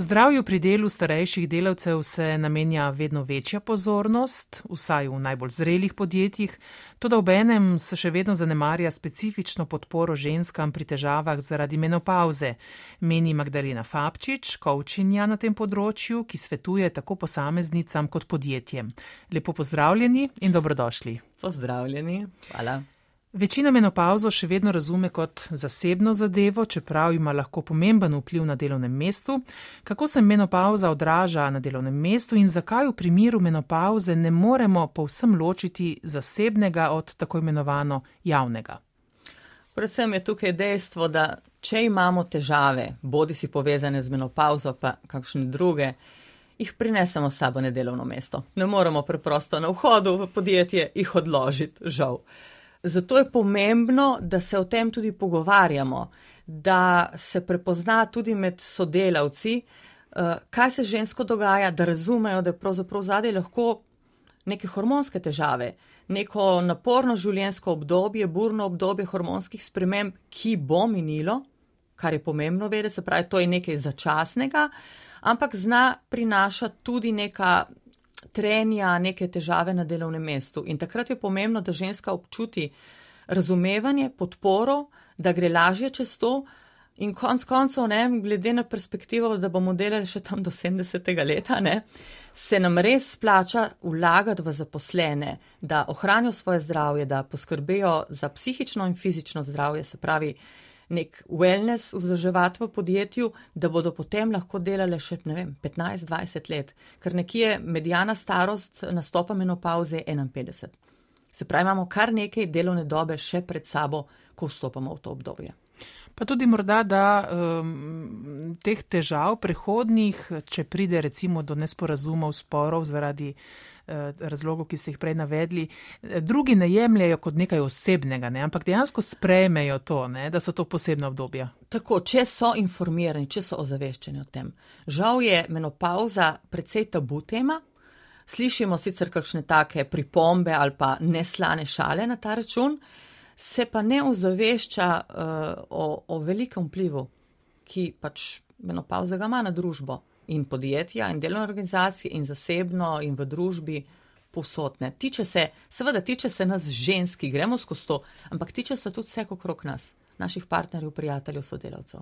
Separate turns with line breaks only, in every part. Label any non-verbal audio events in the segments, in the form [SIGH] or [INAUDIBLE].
Zdravju pri delu starejših delavcev se namenja vedno večja pozornost, vsaj v najbolj zrelih podjetjih, tudi ob enem se še vedno zanemarja specifično podporo ženskam pri težavah zaradi menopauze, meni Magdalena Fabčič, koučinja na tem področju, ki svetuje tako posameznicam kot podjetjem. Lepo pozdravljeni in dobrodošli.
Pozdravljeni, hvala.
Večina menopauzo še vedno razume kot zasebno zadevo, čeprav ima lahko pomemben vpliv na delovnem mestu. Kako se menopauza odraža na delovnem mestu in zakaj v primeru menopauze ne moremo povsem ločiti zasebnega od tako imenovano javnega?
Predvsem je tukaj dejstvo, da če imamo težave, bodi si povezane z menopauzo, pa kakšne druge, jih prinesemo s sabo na delovno mesto. Ne moremo preprosto na vhodu v podjetje jih odložiti, žal. Zato je pomembno, da se o tem tudi pogovarjamo, da se prepozna tudi med sodelavci, eh, kaj se žensko dogaja, da razumejo, da je pravzaprav zadaj lahko neke hormonske težave, neko naporno življenjsko obdobje, burno obdobje hormonskih sprememb, ki bo minilo, kar je pomembno vedeti, se pravi, to je nekaj začasnega, ampak zna prinašati tudi neka trenja, neke težave na delovnem mestu. In takrat je pomembno, da ženska občuti razumevanje, podporo, da gre lažje čez to. In konc koncev, ne, glede na perspektivo, da bomo delali še tam do 70. leta, ne, se nam res splača vlagati v zaposlene, da ohranijo svoje zdravje, da poskrbijo za psihično in fizično zdravje, se pravi, nek wellness vzdrževati v podjetju, da bodo potem lahko delali še, ne vem, 15-20 let, ker nekje medijana starost nastopa menopauze 51. Se pravi, imamo kar nekaj delovne dobe še pred sabo, ko vstopamo v to obdobje.
Pa tudi morda, da um, teh težav prehodnih, če pride recimo do nesporazumov, sporov zaradi Eh, razlogov, ki ste jih prej navedli, eh, drugi ne jemljajo kot nekaj osebnega, ne? ampak dejansko sprejmejo to, ne? da so to posebna obdobja.
Tako, če so informirani, če so ozaveščeni o tem. Žal je menopauza precej tabu tema. Slišimo sicer kakšne take pripombe ali pa neslane šale na ta račun, se pa ne ozavešča uh, o, o velikem vplivu, ki pač menopauza ga ima na družbo in podjetja in delovne organizacije in zasebno in v družbi posotne. Tiče se, seveda tiče se nas ženski, gremo skozi to, ampak tiče se tudi vse okrog nas, naših partnerjev, prijateljev, sodelavcev.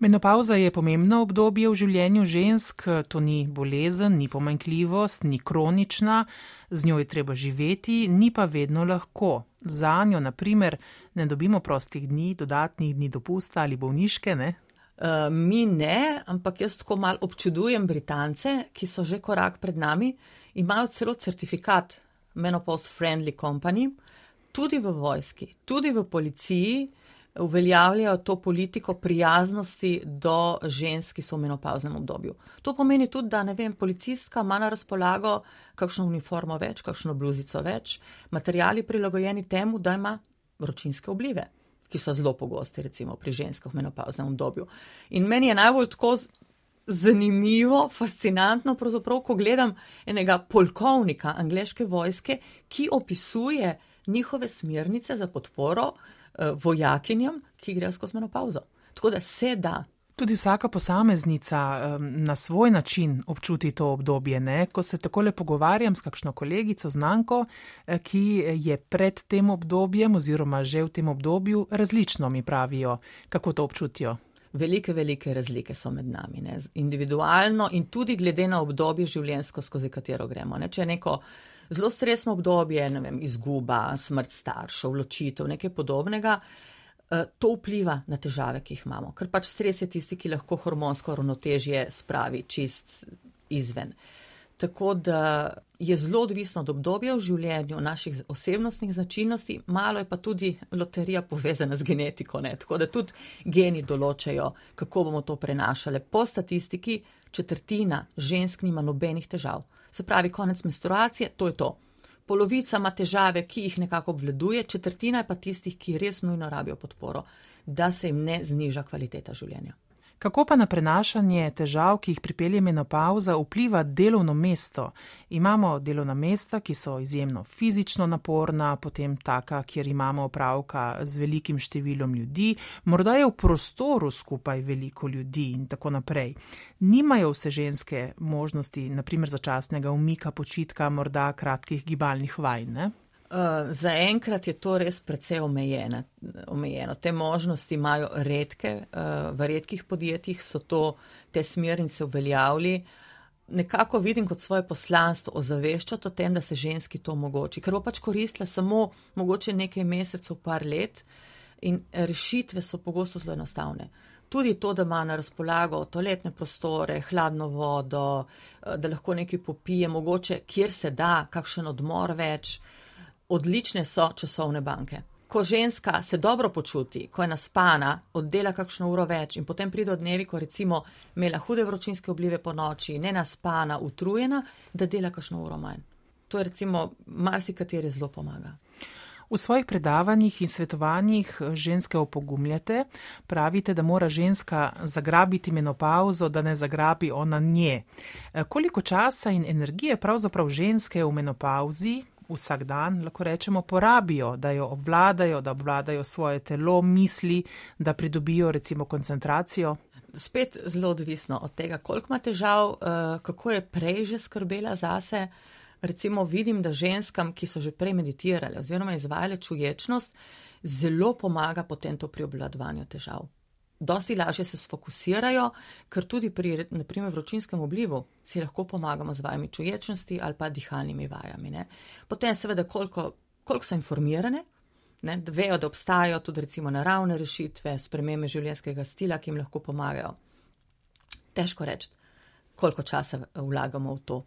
Menopauza je pomembno obdobje v življenju žensk, to ni bolezen, ni pomanjkljivost, ni kronična, z njo je treba živeti, ni pa vedno lahko. Za njo, naprimer, ne dobimo prostih dni, dodatnih dni dopusta ali bolniške, ne?
Eh, mi ne, ampak jaz tako mal občudujem Britance, ki so že korak pred nami, imajo celo certifikat Menopause Friendly Company, tudi v vojski, tudi v policiji uveljavljajo to politiko prijaznosti do žensk, ki so v menopauznem obdobju. To pomeni tudi, da ne vem, policistka ima na razpolago kakšno uniformo več, kakšno bluzico več, materijali prilagojeni temu, da ima vročinske oblive ki so zelo pogosti, recimo pri ženskah v menopauznem obdobju. In meni je najbolj tako zanimivo, fascinantno, ko gledam enega polkovnika angleške vojske, ki opisuje njihove smernice za podporo uh, vojakinjam, ki grejo skozi menopauzo. Tako da se da.
Tudi vsaka posameznica um, na svoj način občuti to obdobje. Ne? Ko se takole pogovarjam s kakšno kolegico, znanko, eh, ki je pred tem obdobjem oziroma že v tem obdobju, različno mi pravijo, kako to občutijo.
Velike, velike razlike so med nami, ne? individualno in tudi glede na obdobje življenjsko, skozi katero gremo. Ne? Če je neko zelo stresno obdobje, ne vem, izguba, smrt staršev, ločitev, nekaj podobnega. Eh, to vpliva na težave, ki jih imamo, ker pač stres je tisti, ki lahko hormonsko ravnotežje spravi čist izven. Tako da je zelo odvisno od obdobja v življenju, naših osebnostnih značilnosti, malo je pa tudi loterija povezana z genetiko, ne? tako da tudi geni določajo, kako bomo to prenašali. Po statistiki četrtina žensk nima nobenih težav. Se pravi, konec menstruacije, to je to polovica ima težave, ki jih nekako obvladuje, četrtina pa tistih, ki res nujno rabijo podporo, da se jim ne zniža kvaliteta življenja.
Kako pa na prenašanje težav, ki jih pripelje menopauza, vpliva delovno mesto? Imamo delovna mesta, ki so izjemno fizično naporna, potem taka, kjer imamo opravka z velikim številom ljudi, morda je v prostoru skupaj veliko ljudi in tako naprej. Nimajo vse ženske možnosti, naprimer začasnega umika, počitka, morda kratkih gibalnih vaj. Ne?
Uh, Zaenkrat je to res precej omejeno. omejeno. Te možnosti imajo redke, uh, v redkih podjetjih so to te smernice uveljavili. Nekako vidim kot svoje poslanstvo ozaveščati o tem, da se ženski to omogoči, ker bo pač koristila samo mogoče nekaj mesecev, par let in rešitve so pogosto zelo enostavne. Tudi to, da ima na razpolago toaletne prostore, hladno vodo, uh, da lahko nekaj popije, mogoče kjer se da, kakšen odmor več odlične so časovne banke. Ko ženska se dobro počuti, ko je naspana, oddela kakšno uro več in potem pride od dnevi, ko recimo imela hude vročinske oblive po noči, ne naspana, utrujena, da dela kakšno uro manj. To je recimo marsikateri zelo pomaga.
V svojih predavanjih in svetovanjih ženske opogumljate, pravite, da mora ženska zagrabiti menopauzo, da ne zagrabi ona nje. Koliko časa in energije pravzaprav ženske v menopauzi, vsak dan, lahko rečemo, porabijo, da jo obvladajo, da obvladajo svoje telo, misli, da pridobijo recimo koncentracijo.
Spet zelo odvisno od tega, koliko ima težav, eh, kako je prej že skrbela zase. Recimo vidim, da ženskam, ki so že prej meditirale oziroma izvajale čuječnost, zelo pomaga potem to pri obvladovanju težav dosti lažje se sfokusirajo, ker tudi pri, naprimer, vročinskem oblivu si lahko pomagamo z vajami čuječnosti ali pa dihalnimi vajami. Ne. Potem, seveda, koliko, koliko so informirane, ne, da vejo, da obstajajo tudi recimo naravne rešitve, spremembe življenjskega stila, ki jim lahko pomagajo. Težko reči, koliko časa vlagamo v to,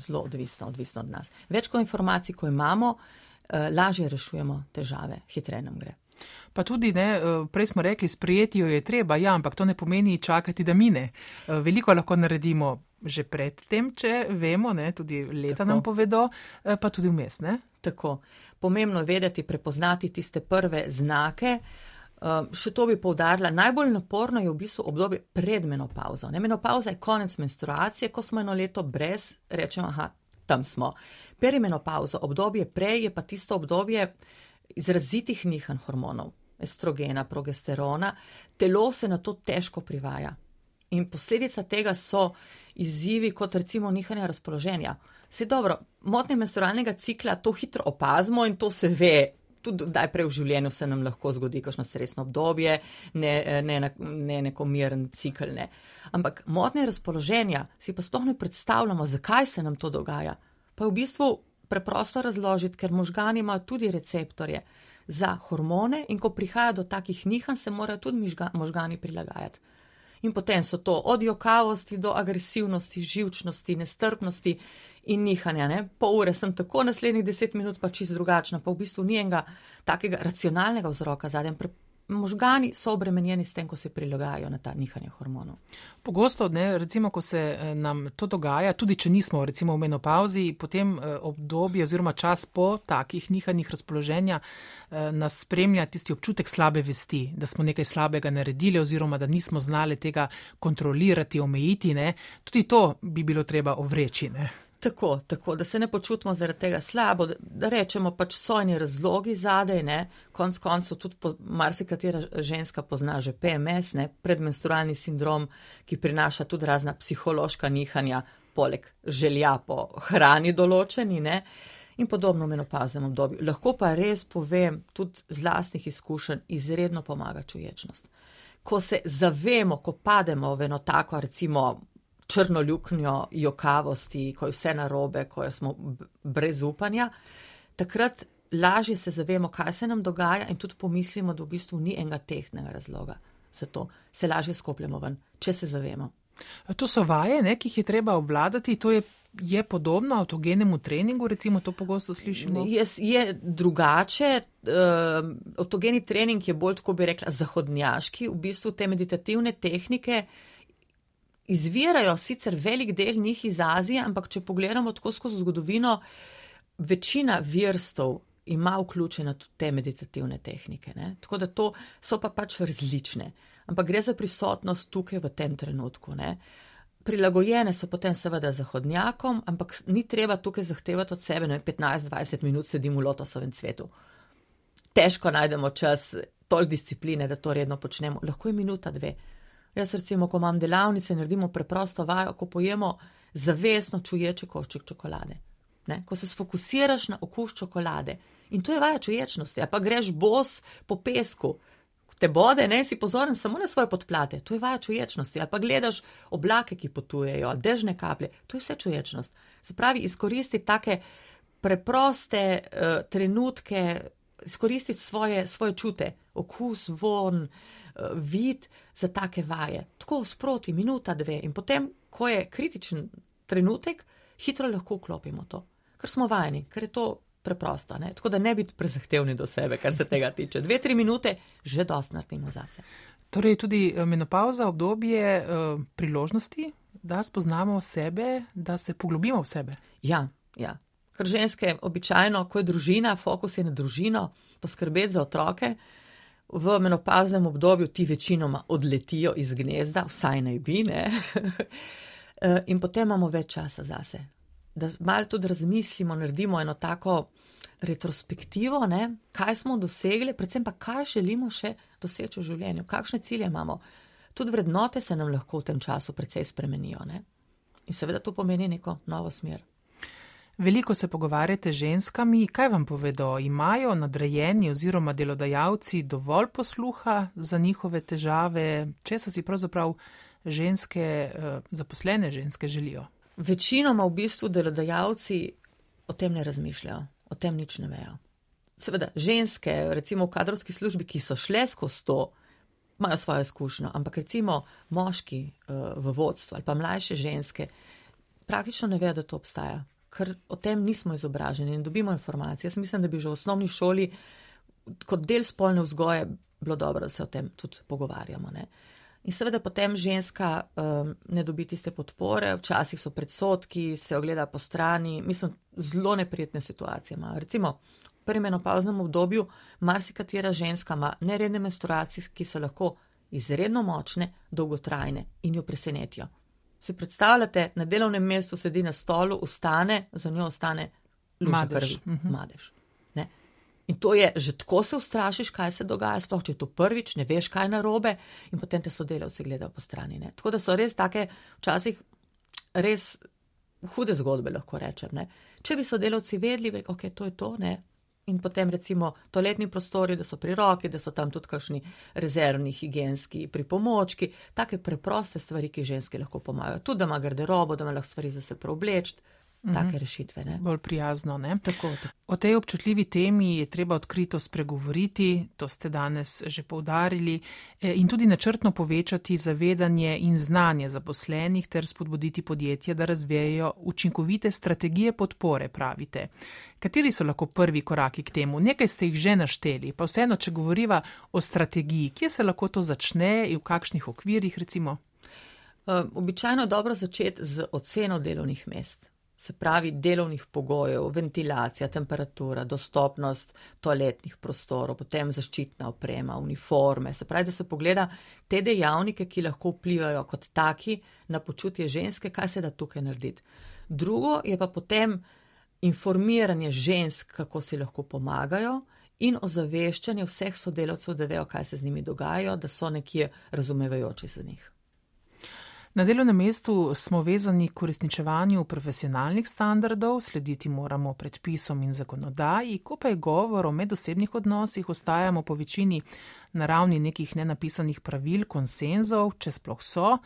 zelo odvisno, odvisno od nas. Več kot informacij, ko imamo, eh, lažje rešujemo težave, hitreje nam gre.
Pa tudi, ne, eh, prej smo rekli, sprejeti jo je treba, ja, ampak to ne pomeni čakati, da mine. Eh, veliko lahko naredimo že pred tem, če vemo, ne, tudi leta Tako. nam povedo, eh, pa tudi vmes. Ne.
Tako. Pomembno je vedeti, prepoznati tiste prve znake. Še to bi povdarila, najbolj naporno je v bistvu obdobje pred menopauzo. Ne, menopauza je konec menstruacije, ko smo eno leto brez, rečemo, aha, tam smo. Perimenopauza, obdobje prej je pa tisto obdobje, izrazitih nihanj hormonov, estrogena, progesterona, telo se na to težko privaja. In posledica tega so izzivi, kot recimo nihanje razpoloženja. Se dobro, motnje menstrualnega cikla to hitro opazimo in to se ve. Tudi najprej v življenju se nam lahko zgodi kakšno stresno obdobje, ne, ne, ne neko miren cikl. Ne. Ampak motnje razpoloženja si pa sploh ne predstavljamo, zakaj se nam to dogaja. Pa je v bistvu preprosto razložiti, ker možgani imajo tudi receptorje za hormone in ko prihaja do takih nihanj, se morajo tudi možgani prilagajati. In potem so to od jokavosti do agresivnosti, živčnosti, nestrpnosti in nihanja. Ne? Pol ure sem tako, naslednjih deset minut pa čist drugačna, pa v bistvu ni enega takega racionalnega vzroka zadnjem možgani so obremenjeni s tem, ko se prilagajajo na ta nihanje hormonov.
Pogosto, ne, recimo, ko se eh, nam to dogaja, tudi če nismo recimo v menopauzi, potem eh, obdobje oziroma čas po takih nihanjih razpoloženja eh, nas spremlja tisti občutek slabe vesti, da smo nekaj slabega naredili oziroma da nismo znali tega kontrolirati, omejiti. Ne. Tudi to bi bilo treba ovreči. Ne.
Tako, tako, da se ne počutimo zaradi tega slabo, da, da rečemo pač sojni razlogi zadej, ne, konc koncev tudi po, marsikatera ženska pozna že PMS, ne, predmenstrualni sindrom, ki prinaša tudi razna psihološka nihanja, poleg želja po hrani določeni, ne, in podobno menopaznem obdobju. Lahko pa res povem, tudi z lastnih izkušenj, izredno pomaga čuječnost. Ko se zavemo, ko pademo v eno tako, recimo, črno luknjo jokavosti, ko je vse narobe, ko smo brez upanja, takrat lažje se zavemo, kaj se nam dogaja in tudi pomislimo, da v bistvu ni enega tehnega razloga. Zato se lažje skopljemo ven, če se zavemo.
To so vaje, ne, ki jih je treba obvladati. To je, je podobno avtogenemu treningu, recimo to pogosto slišimo.
Je, je drugače. Uh, avtogeni trening je bolj, tako bi rekla, zahodnjaški. V bistvu te meditativne tehnike uh, izvirajo sicer velik del njih iz Azije, ampak če pogledamo tako skozi zgodovino, večina virstov ima vključene tudi te meditativne tehnike. Ne? Tako da to so pa pač različne. ampak gre za prisotnost tukaj v tem trenutku. Ne? Prilagojene so potem seveda zahodnjakom, ampak ni treba tukaj zahtevati od sebe, da 15-20 minut sedim v lotosovem cvetu. Težko najdemo čas, toliko discipline, da to redno počnemo. Lahko je minuta, dve. Jaz recimo, ko imam delavnice, naredimo preprosto vajo, ko pojemo zavestno čuječe košček čokolade. Ne? Ko se sfokusiraš na okus čokolade in to je vaja čuječnosti, a pa greš bos po pesku, te bode, ne si pozoren samo na svoje podplate, to je vaja čuječnosti, ali pa gledaš oblake, ki potujejo, dežne kaplje, to je vse čuječnost. Se pravi, izkoristi take preproste uh, trenutke, izkoristiti svoje, svoje čute, okus, von, uh, vid za take vaje. Tako sproti, minuta, dve in potem, ko je kritičen trenutek, hitro lahko vklopimo to, ker smo vajeni, ker je to preprosto. Ne? Tako da ne biti prezahtevni do sebe, kar se tega tiče. Dve, tri minute že dost naredimo zase.
Torej, tudi eh, menopauza obdobje uh, priložnosti, da spoznamo sebe, da se poglobimo v sebe.
Ja, ja. Ker ženske običajno, ko je družina, fokus je na družino, poskrbeti za otroke. V menopauznem obdobju ti večinoma odletijo iz gnezda, vsaj naj bi, ne. [LAUGHS] Eh, in potem imamo več časa zase, da malo tudi razmislimo, naredimo eno tako retrospektivo, ne, kaj smo dosegli, predvsem pa kaj želimo še doseči v življenju, kakšne cilje imamo. Tudi vrednote se nam lahko v tem času precej spremenijo. Ne. In seveda to pomeni neko novo smer.
Veliko se pogovarjate z ženskami, kaj vam povedo? Imajo nadrejeni oziroma delodajalci dovolj posluha za njihove težave, česa si pravzaprav ženske, eh, zaposlene ženske želijo?
Večinoma v bistvu delodajalci o tem ne razmišljajo, o tem nič ne vejo. Seveda, ženske, recimo v kadrovski službi, ki so šle skozi to, imajo svojo izkušnjo, ampak recimo moški uh, v vodstvu ali pa mlajše ženske, praktično ne vejo, da to obstaja, ker o tem nismo izobraženi in dobimo informacije. Jaz mislim, da bi že v osnovni šoli kot del spolne vzgoje bilo dobro, da se o tem tudi pogovarjamo. Ne? In seveda potem ženska um, ne dobi tiste podpore, včasih so predsotki, se ogleda po strani, mislim, zelo neprijetne situacije ima. Recimo, v prvem menopauznem obdobju marsikatera ženska ima neredne menstruacije, ki so lahko izredno močne, dolgotrajne in jo presenetijo. Si predstavljate, na delovnem mestu sedi na stolu, ustane, za njo ostane
madež.
Uh -huh. madež. In to je, že tako se ustrašiš, kaj se dogaja, sploh če je to prvič, ne veš, kaj je narobe, in potem te sodelavci gledajo po strani. Ne. Tako da so res take, včasih res hude zgodbe, lahko rečem. Ne. Če bi sodelavci vedeli, da okay, je to to, ne. In potem recimo toaletni prostori, da so pri roki, da so tam tudi kakšni rezervni higijenski pripomočki, take preproste stvari, ki ženski lahko pomagajo. Tudi da ima garderobo, da ima lahko stvari za se take mhm. rešitve. Ne?
Bolj prijazno.
Tako, tako.
O tej občutljivi temi je treba odkrito spregovoriti, to ste danes že povdarili, e, in tudi načrtno povečati zavedanje in znanje zaposlenih ter spodbuditi podjetja, da razvijajo učinkovite strategije podpore, pravite. Kateri so lahko prvi koraki k temu? Nekaj ste jih že našteli, pa vseeno, če govoriva o strategiji, kje se lahko to začne in v kakšnih okvirih, recimo?
Uh, običajno je dobro začeti z oceno delovnih mest se pravi delovnih pogojev, ventilacija, temperatura, dostopnost toaletnih prostorov, potem zaščitna oprema, uniforme. Se pravi, da se pogleda te dejavnike, ki lahko vplivajo kot taki na počutje ženske, kaj se da tukaj narediti. Drugo je pa potem informiranje žensk, kako si lahko pomagajo. In ozaveščanje vseh sodelavcev, da vejo, kaj se z njimi dogaja, da so nekje razumevajoči za njih.
Na delovnem mestu smo vezani k uresničevanju profesionalnih standardov, slediti moramo predpisom in zakonodaji, ko pa je govor o medosebnih odnosih, ostajamo po večini na ravni nekih nenapisanih pravil, konsenzov, če sploh so.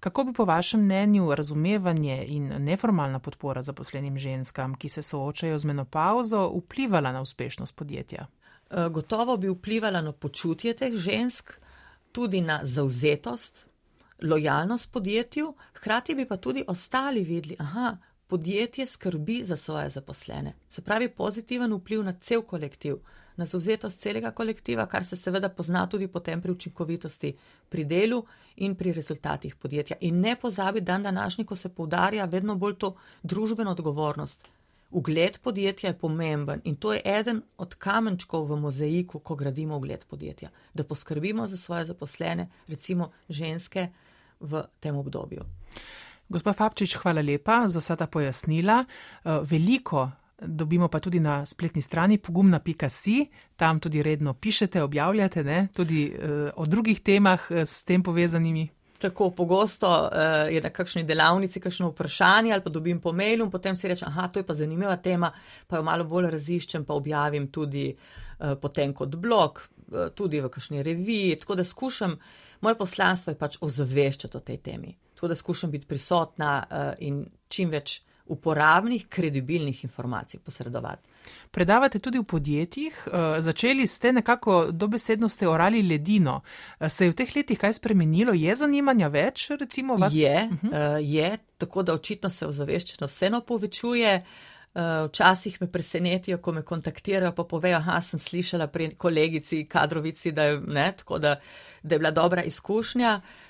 Kako bi po vašem mnenju razumevanje in neformalna podpora zaposlenim ženskam, ki se soočajo z menopauzo, vplivala na uspešnost podjetja?
E, gotovo bi vplivala na počutje teh žensk, tudi na zauzetost lojalnost podjetju, hkrati bi pa tudi ostali videli, da podjetje skrbi za svoje zaposlene. Se pravi, pozitiven vpliv na cel kolektiv, na zauzetost celega kolektiva, kar se seveda pozna tudi potem pri učinkovitosti pri delu in pri rezultatih podjetja. In ne pozabi, dan današnji, ko se poudarja vedno bolj to družbeno odgovornost. Ugled podjetja je pomemben in to je eden od kamenčkov v mozaiku, ko gradimo ugled podjetja, da poskrbimo za svoje zaposlene, recimo ženske v tem obdobju.
Gospod Fabčič, hvala lepa za vsa ta pojasnila. Eh, veliko dobimo pa tudi na spletni strani pogumna.si, tam tudi redno pišete, objavljate, ne? tudi uh, o drugih temah uh, s tem povezanimi.
Tako pogosto uh, je na kakšni delavnici kakšno vprašanje ali pa dobim po mailu in potem si rečem, to je pa zanimiva tema, pa jo malo bolj raziščem, pa objavim tudi uh, potem kot blog, uh, tudi v kakšni reviji. Tako da skušam, moje poslanstvo je pač ozaveščati o tej temi. Tako da skušam biti prisotna uh, in čim več uporabnih, kredibilnih informacij posredovati.
Predavate tudi v podjetjih, eh, začeli ste nekako dobesedno ste orali ledino. Eh, se je v teh letih kaj spremenilo, je zanimanja več? Vas...
Je, uh -huh. uh, je, tako da očitno se ozaveščeno vseeno povečuje. Včasih me presenetijo, ko me kontaktirajo, pa povejo, da sem slišala pri kolegici, kadrovici, da je, ne, da, da je bila dobra izkušnja. Uh,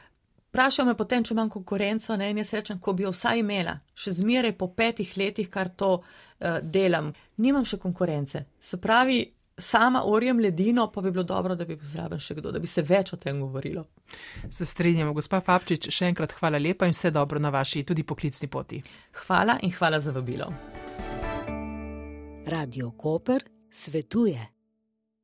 Vprašajo me potem, če imam konkurenco, ne, in jaz rečem, ko bi jo vsaj imela, še zmeraj po petih letih, kar to uh, delam, nimam še konkurence. Se pravi, sama orjem ledino, pa bi bilo dobro, da bi pozdravil še kdo, da bi se več o tem govorilo.
Se strinjamo, gospa Fabčič, še enkrat hvala lepa in vse dobro na vaši tudi poklicni poti.
Hvala in hvala za vabilo.
Radio Koper svetuje.